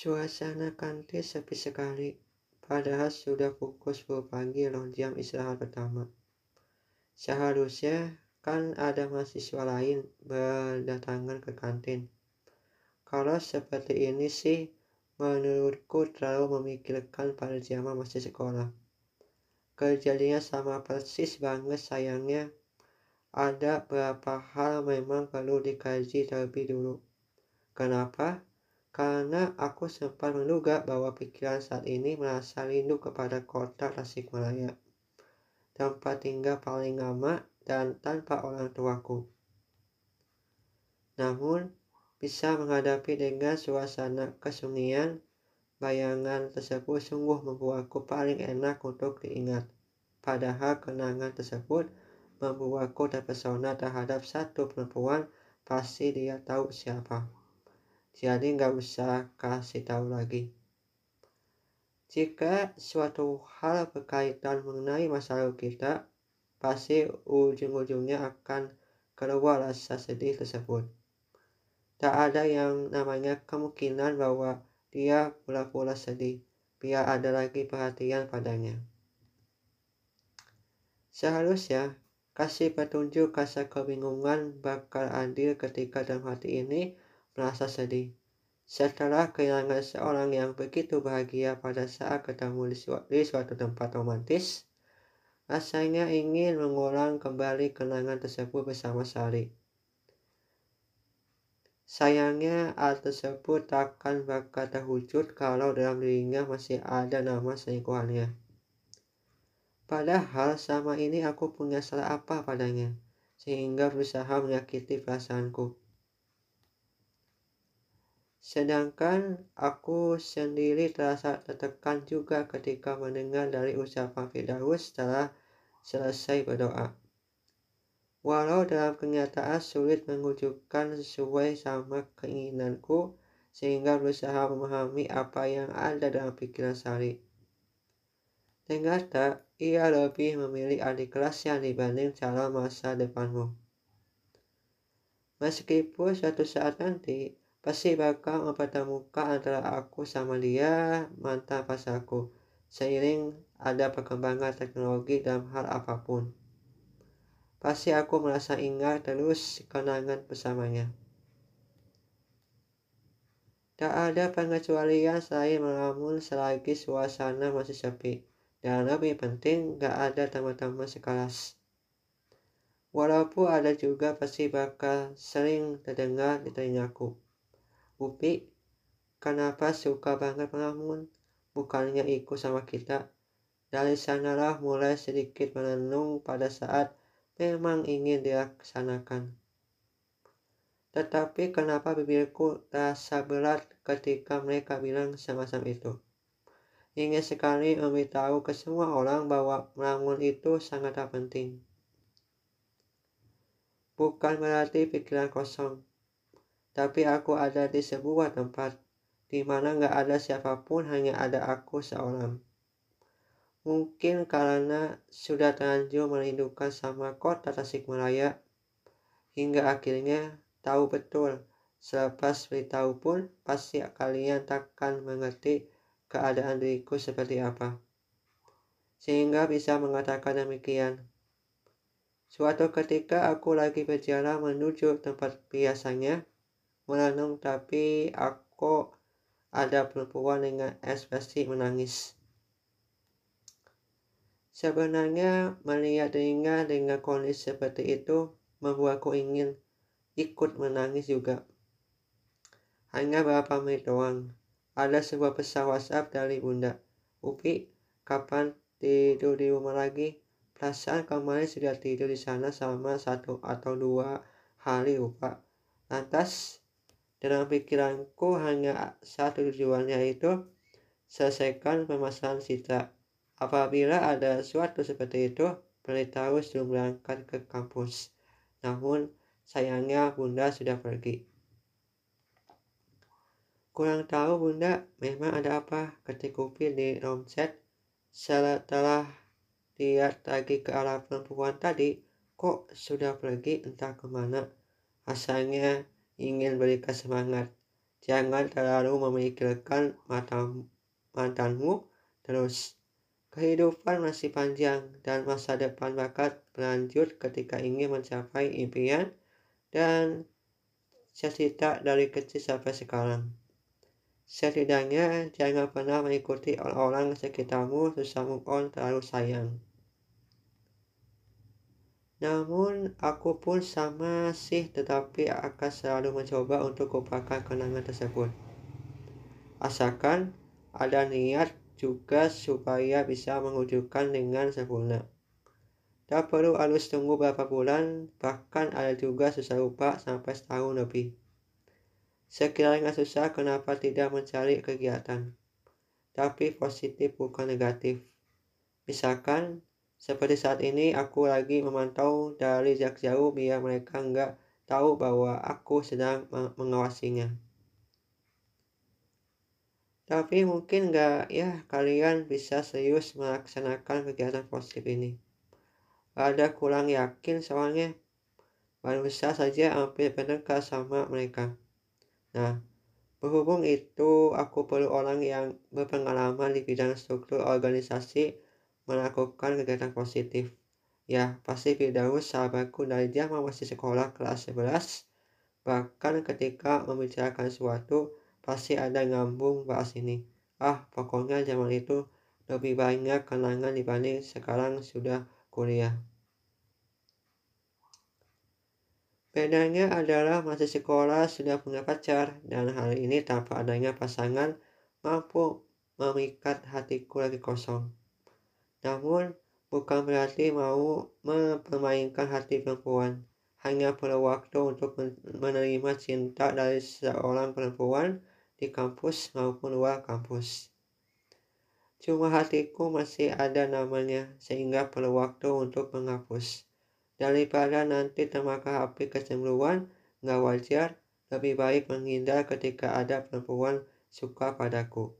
Suasana kantin sepi sekali, padahal sudah pukul 10 pagi loh jam istirahat pertama. Seharusnya kan ada mahasiswa lain berdatangan ke kantin. Kalau seperti ini sih, menurutku terlalu memikirkan pada zaman masih sekolah. Kejadiannya sama persis banget sayangnya. Ada beberapa hal memang perlu dikaji terlebih dulu. Kenapa? Karena aku sempat menduga bahwa pikiran saat ini merasa rindu kepada kota Tasikmalaya, tempat tinggal paling lama dan tanpa orang tuaku. Namun, bisa menghadapi dengan suasana kesunyian, bayangan tersebut sungguh membuatku paling enak untuk diingat. Padahal kenangan tersebut membuatku terpesona terhadap satu perempuan, pasti dia tahu siapa jadi nggak usah kasih tahu lagi. Jika suatu hal berkaitan mengenai masa lalu kita, pasti ujung-ujungnya akan keluar rasa sedih tersebut. Tak ada yang namanya kemungkinan bahwa dia pura-pura sedih, biar ada lagi perhatian padanya. Seharusnya, kasih petunjuk rasa kebingungan bakal adil ketika dalam hati ini merasa sedih. Setelah kehilangan seorang yang begitu bahagia pada saat ketemu di, su di suatu tempat romantis, rasanya ingin mengulang kembali kenangan tersebut bersama Sari. Sayangnya hal tersebut takkan bakal terwujud kalau dalam dirinya masih ada nama selingkuhannya. Padahal sama ini aku punya salah apa padanya, sehingga berusaha menyakiti perasaanku. Sedangkan aku sendiri terasa tertekan juga ketika mendengar dari ucapan Firdaus setelah selesai berdoa. Walau dalam kenyataan sulit mewujudkan sesuai sama keinginanku, sehingga berusaha memahami apa yang ada dalam pikiran Sari. Ternyata ia lebih memilih adik kelasnya dibanding calon masa depanmu. Meskipun suatu saat nanti pasti bakal mempertemukan antara aku sama dia mantan pasanganku seiring ada perkembangan teknologi dalam hal apa pun. Pasti aku merasa ingat terus kenangan bersamanya. Tak ada pengecualian selain melamun selagi suasana masih sepi. Dan lebih penting, gak ada teman-teman sekelas. Walaupun ada juga pasti bakal sering terdengar di telingaku. Upi, kenapa suka banget melamun? Bukannya ikut sama kita. Dari sanalah mulai sedikit menenung pada saat memang ingin dilaksanakan. Tetapi kenapa bibirku terasa berat ketika mereka bilang sama-sama itu? Ingin sekali memberitahu ke semua orang bahwa melamun itu sangat penting. Bukan berarti pikiran kosong, tapi aku ada di sebuah tempat di mana nggak ada siapa pun, hanya ada aku seorang. Mungkin karena sudah terlanjur merindukan sama kota Tasikmalaya, hingga akhirnya tahu betul selepas beritahu pun pasti kalian takkan mengerti keadaan diriku seperti apa. Sehingga bisa mengatakan demikian. Suatu ketika aku lagi berjalan menuju tempat biasanya, merenung tapi aku ada perempuan dengan ekspresi menangis. Sebenarnya melihat dirinya dengan kondisi seperti itu membuatku ingin ikut menangis juga. Hanya beberapa menit doang. Ada sebuah pesan WhatsApp dari bunda. Upi, kapan tidur di rumah lagi? Perasaan kemarin sudah tidur di sana selama satu atau dua hari lupa. Lantas dalam pikiranku hanya satu tujuannya itu selesaikan permasalahan Sita. Apabila ada sesuatu seperti itu, beritahu sebelum berangkat ke kampus. Namun, sayangnya bunda sudah pergi. Kurang tahu bunda, memang ada apa ketika Upi di romset setelah lihat lagi ke arah perempuan tadi, kok sudah pergi entah ke mana. Asalnya ingin berikan semangat. Jangan terlalu memikirkan mantanmu terus. Kehidupan masih panjang dan masa depan bakat berlanjut ketika ingin mencapai impian dan cita dari kecil sampai sekarang. Setidaknya jangan pernah mengikuti orang-orang sekitarmu susah move on terlalu sayang. Namun aku pun sama sih tetapi akan selalu mencoba untuk lupakan kenangan tersebut. Asalkan ada niat juga supaya bisa mewujudkan dengan sempurna. Tak perlu harus tunggu beberapa bulan, bahkan ada juga susah lupa sampai setahun lebih. Sekiranya susah, kenapa tidak mencari kegiatan? Tapi positif bukan negatif. Misalkan, seperti saat ini aku lagi memantau dari jarak jauh biar mereka nggak tahu bahwa aku sedang mengawasinya. Tapi mungkin nggak ya kalian bisa serius melaksanakan kegiatan positif ini. Ada kurang yakin soalnya baru bisa saja hampir pendekat sama mereka. Nah, berhubung itu aku perlu orang yang berpengalaman di bidang struktur organisasi melakukan kegiatan positif. Ya, pasti Firdaus sahabatku dari zaman masih sekolah kelas 11. Bahkan ketika membicarakan sesuatu, pasti ada ngambung bahas ini. Ah, pokoknya zaman itu lebih banyak kenangan dibanding sekarang sudah kuliah. Bedanya adalah masih sekolah sudah punya pacar dan hal ini tanpa adanya pasangan mampu memikat hatiku lagi kosong. Namun bukan berarti mau mempermainkan hati perempuan. Hanya perlu waktu untuk menerima cinta dari seorang perempuan di kampus maupun luar kampus. Cuma hatiku masih ada namanya sehingga perlu waktu untuk menghapus. Daripada nanti termakan api kecemburuan, nggak wajar, lebih baik menghindar ketika ada perempuan suka padaku.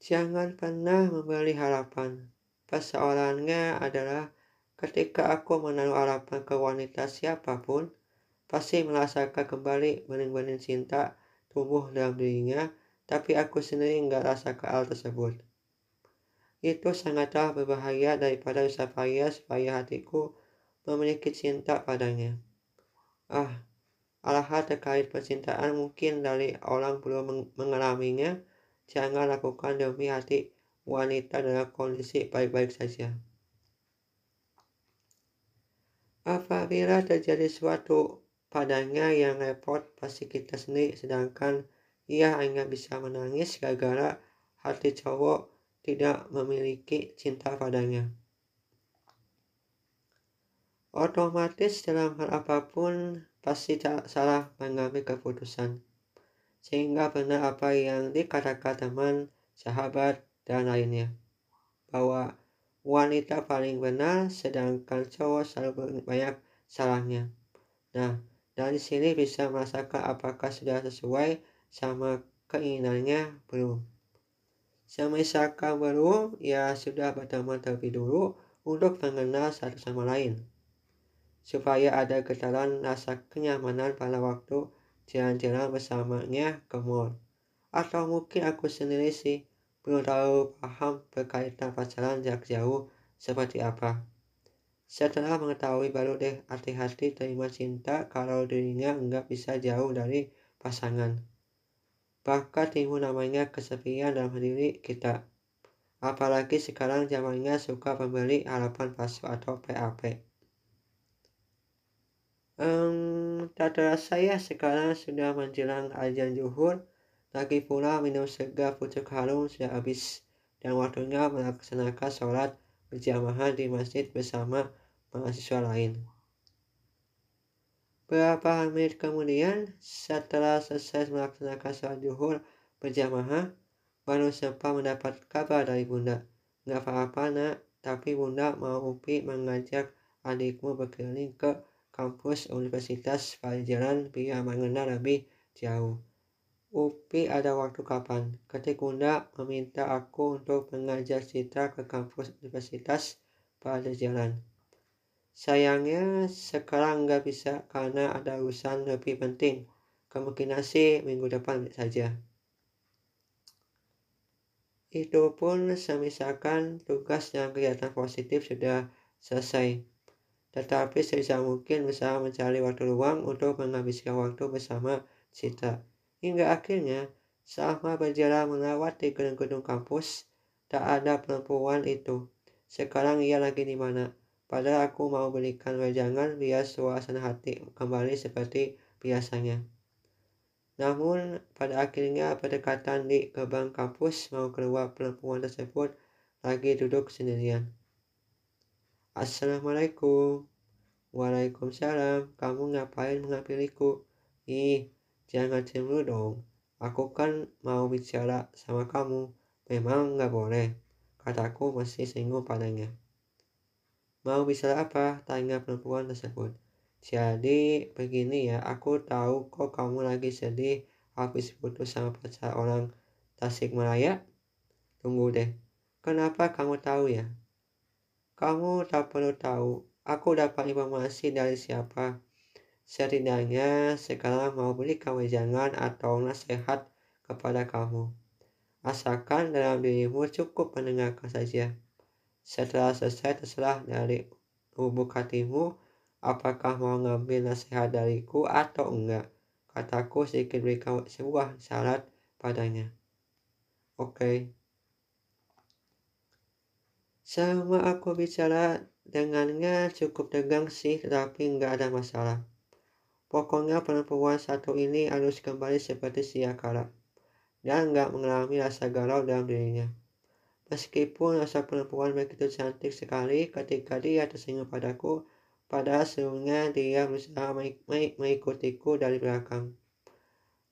Jangan pernah memberi harapan. Persoalannya adalah ketika aku menaruh harapan ke wanita siapa pun, pasti merasakan kembali benih-benih cinta tumbuh dalam dirinya, tapi aku sendiri nggak rasakan hal tersebut. Itu sangatlah berbahaya daripada supaya supaya hatiku memiliki cinta padanya. Ah, hal terkait percintaan mungkin dari orang belum mengalaminya, jangan lakukan demi hati wanita dalam kondisi baik-baik saja. Apabila terjadi suatu padanya yang repot pasti kita sendiri sedangkan ia hanya bisa menangis gara-gara hati cowok tidak memiliki cinta padanya. Otomatis dalam hal apa pun pasti salah mengambil keputusan. Sehingga benar apa yang dikatakan teman, sahabat, dan lainnya. Bahwa wanita paling benar sedangkan cowok selalu banyak salahnya. Nah, dari sini bisa merasakan apakah sudah sesuai sama keinginannya belum. Semisalkan belum, ya sudah berteman terlebih dulu untuk mengenal satu sama lain. Supaya ada getaran rasa kenyamanan pada waktu jalan-jalan bersamanya ke mall. Atau mungkin aku sendiri sih belum terlalu paham berkaitan pacaran jarak jauh seperti apa. Setelah mengetahui baru deh hati-hati terima cinta kalau dirinya nggak bisa jauh dari pasangan. Bahkan timbul namanya kesepian dalam diri kita. Apalagi sekarang zamannya suka membeli harapan palsu atau PAP. Um, tak terasa ya sekarang sudah menjelang ajan zuhur. Lagi pula minum segar pucuk harum sudah habis dan waktunya melaksanakan sholat berjamaah di masjid bersama mahasiswa lain. Beberapa menit kemudian, setelah selesai melaksanakan sholat zuhur berjamaah, baru sempat mendapat kabar dari bunda. Nggak apa-apa nak, tapi bunda mau Upi mengajak adikmu berkeliling ke kampus Universitas Pajajaran biar mengenal lebih jauh. Upi ada waktu kapan? Ketika bunda meminta aku untuk mengajak Citra ke kampus Universitas Pajajaran. Sayangnya sekarang nggak bisa karena ada urusan lebih penting. Kemungkinan sih minggu depan saja. Itu pun semisalkan tugas yang kelihatan positif sudah selesai. Tetapi sebisa mungkin berusaha mencari waktu luang untuk menghabiskan waktu bersama Citra. Hingga akhirnya, selama berjalan melewati gedung-gedung kampus, tak ada perempuan itu. Sekarang ia lagi di mana? Padahal aku mau belikan wejangan biar suasana hati kembali seperti biasanya. Namun, pada akhirnya pendekatan di gerbang kampus mau keluar perempuan tersebut lagi duduk sendirian. Assalamualaikum. Waalaikumsalam. Kamu ngapain mengambiliku? Ih, jangan cemburu dong. Aku kan mau bicara sama kamu. Memang nggak boleh. Kataku masih singgung padanya. Mau bicara apa? Tanya perempuan tersebut. Jadi begini ya, aku tahu kok kamu lagi sedih habis putus sama pacar orang Tasik Malaya. Tunggu deh, kenapa kamu tahu ya? Kamu tak perlu tahu, aku dapat informasi dari siapa. Setidaknya sekarang mau beli kamu jangan atau nasihat kepada kamu. Asalkan dalam dirimu cukup mendengarkan saja. Setelah selesai terserah dari lubuk hatimu apakah mau ngambil nasihat dariku atau enggak. Kataku sedikit berikan sebuah syarat padanya. Oke. Okay. Selama aku bicara dengannya cukup tegang sih, tetapi enggak ada masalah. Pokoknya perempuan satu ini harus kembali seperti sia kala dan enggak mengalami rasa galau dalam dirinya. Meskipun rasa perempuan begitu cantik sekali ketika dia tersenyum padaku, Padahal sebelumnya dia berusaha mengikutiku dari belakang.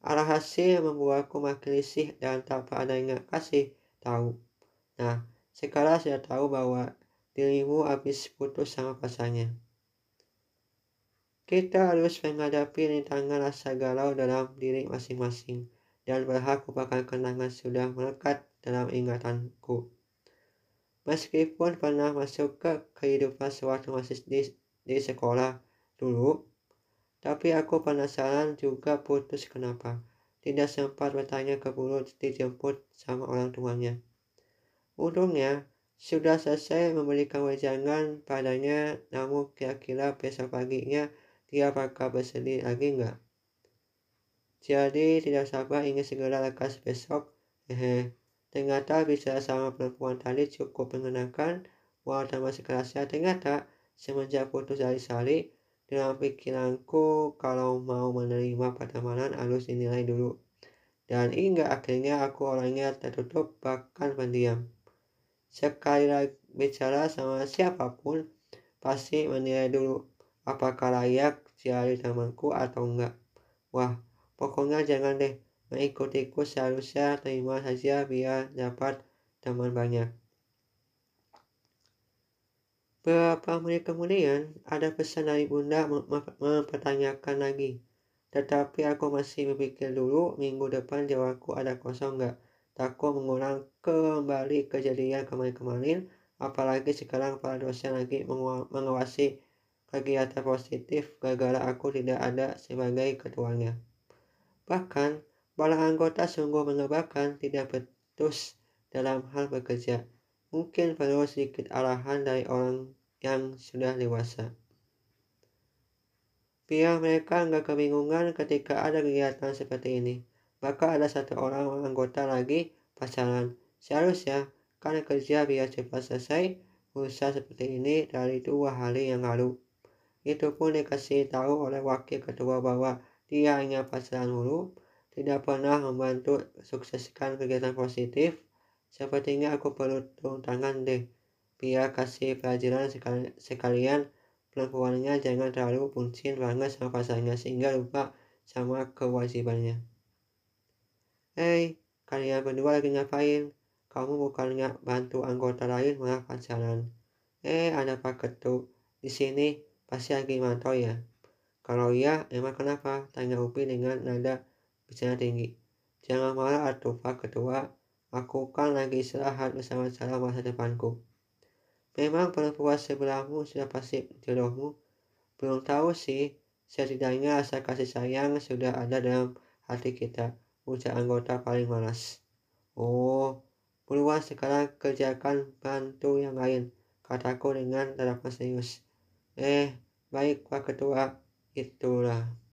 Alhasil membuatku makin risih dan tanpa adanya kasih tahu. Nah, sekarang sudah tahu bahwa dirimu habis putus sama pasannya. Kita harus menghadapi rintangan rasa galau dalam diri masing-masing dan berhak merupakan kenangan sudah melekat dalam ingatanku. Meskipun pernah masuk ke kehidupan sewaktu masih di di sekolah dulu. Tapi aku penasaran juga putus kenapa. Tidak sempat bertanya ke keburu dijemput sama orang tuanya. Untungnya, sudah selesai memberikan wejangan padanya, namun kira-kira besok paginya dia bakal bersedih lagi enggak? Jadi tidak sabar ingin segera lekas besok. Hehe. Ternyata bisa sama perempuan tadi cukup mengenangkan, walau masih kerasnya ternyata Semenjak putus dari Sali, dalam pikiranku kalau mau menerima pertemanan harus dinilai dulu. Dan hingga akhirnya aku orangnya tertutup bahkan pendiam. Sekali bicara sama siapa pun, pasti menilai dulu apakah layak jadi temanku atau enggak. Wah, pokoknya jangan deh mengikutiku seharusnya terima saja biar dapat teman banyak. Beberapa menit kemudian, ada pesan dari bunda mempertanyakan lagi. Tetapi aku masih berpikir dulu minggu depan jawabku ada kosong nggak. Takut mengulang kembali kejadian kemarin-kemarin, apalagi sekarang para dosen lagi mengawasi kegiatan positif gara-gara aku tidak ada sebagai ketuanya. Bahkan, para anggota sungguh mengebakkan tidak betus dalam hal bekerja. Mungkin perlu sedikit arahan dari orang yang sudah dewasa. Biar mereka nggak kebingungan ketika ada kegiatan seperti ini. Maka ada satu orang anggota lagi pacaran. Seharusnya karena kerja biar cepat selesai, usaha seperti ini dari dua hari yang lalu. Itu pun dikasih tahu oleh wakil ketua bahwa dia hanya pacaran dulu, tidak pernah membantu sukseskan kegiatan positif. Sepertinya aku perlu turun tangan deh biar kasih pelajaran sekalian perempuannya jangan terlalu buncin banget sama pasangannya sehingga lupa sama kewajibannya. Hei, kalian berdua lagi ngapain? Kamu bukannya bantu anggota lain malah pacaran. Eh, ada Pak Ketuk. Di sini pasti lagi mantau ya. Kalau iya, emang kenapa? Tanya Upi dengan nada bicara tinggi. Jangan marah atau Pak Ketua. Aku kan lagi istirahat bersama cara masa depanku. Memang perempuan sebelahmu sudah pasti jodohmu? Belum tahu sih, setidaknya rasa kasih sayang sudah ada dalam hati kita, ucap anggota paling malas. Oh, buruan sekarang kerjakan bantu yang lain, kataku dengan tatapan serius. Eh, baik Pak Ketua, itulah.